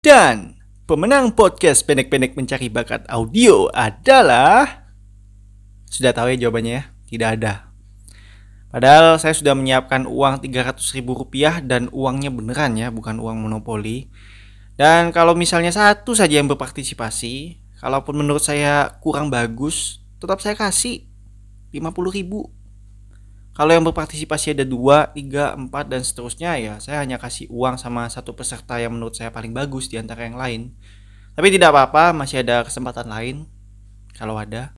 Dan pemenang podcast pendek-pendek mencari bakat audio adalah Sudah tahu ya jawabannya ya? Tidak ada. Padahal saya sudah menyiapkan uang 300 ribu rupiah dan uangnya beneran ya, bukan uang monopoli. Dan kalau misalnya satu saja yang berpartisipasi, kalaupun menurut saya kurang bagus, tetap saya kasih 50 ribu. Kalau yang berpartisipasi ada dua, tiga, empat dan seterusnya ya saya hanya kasih uang sama satu peserta yang menurut saya paling bagus di antara yang lain. Tapi tidak apa-apa, masih ada kesempatan lain kalau ada.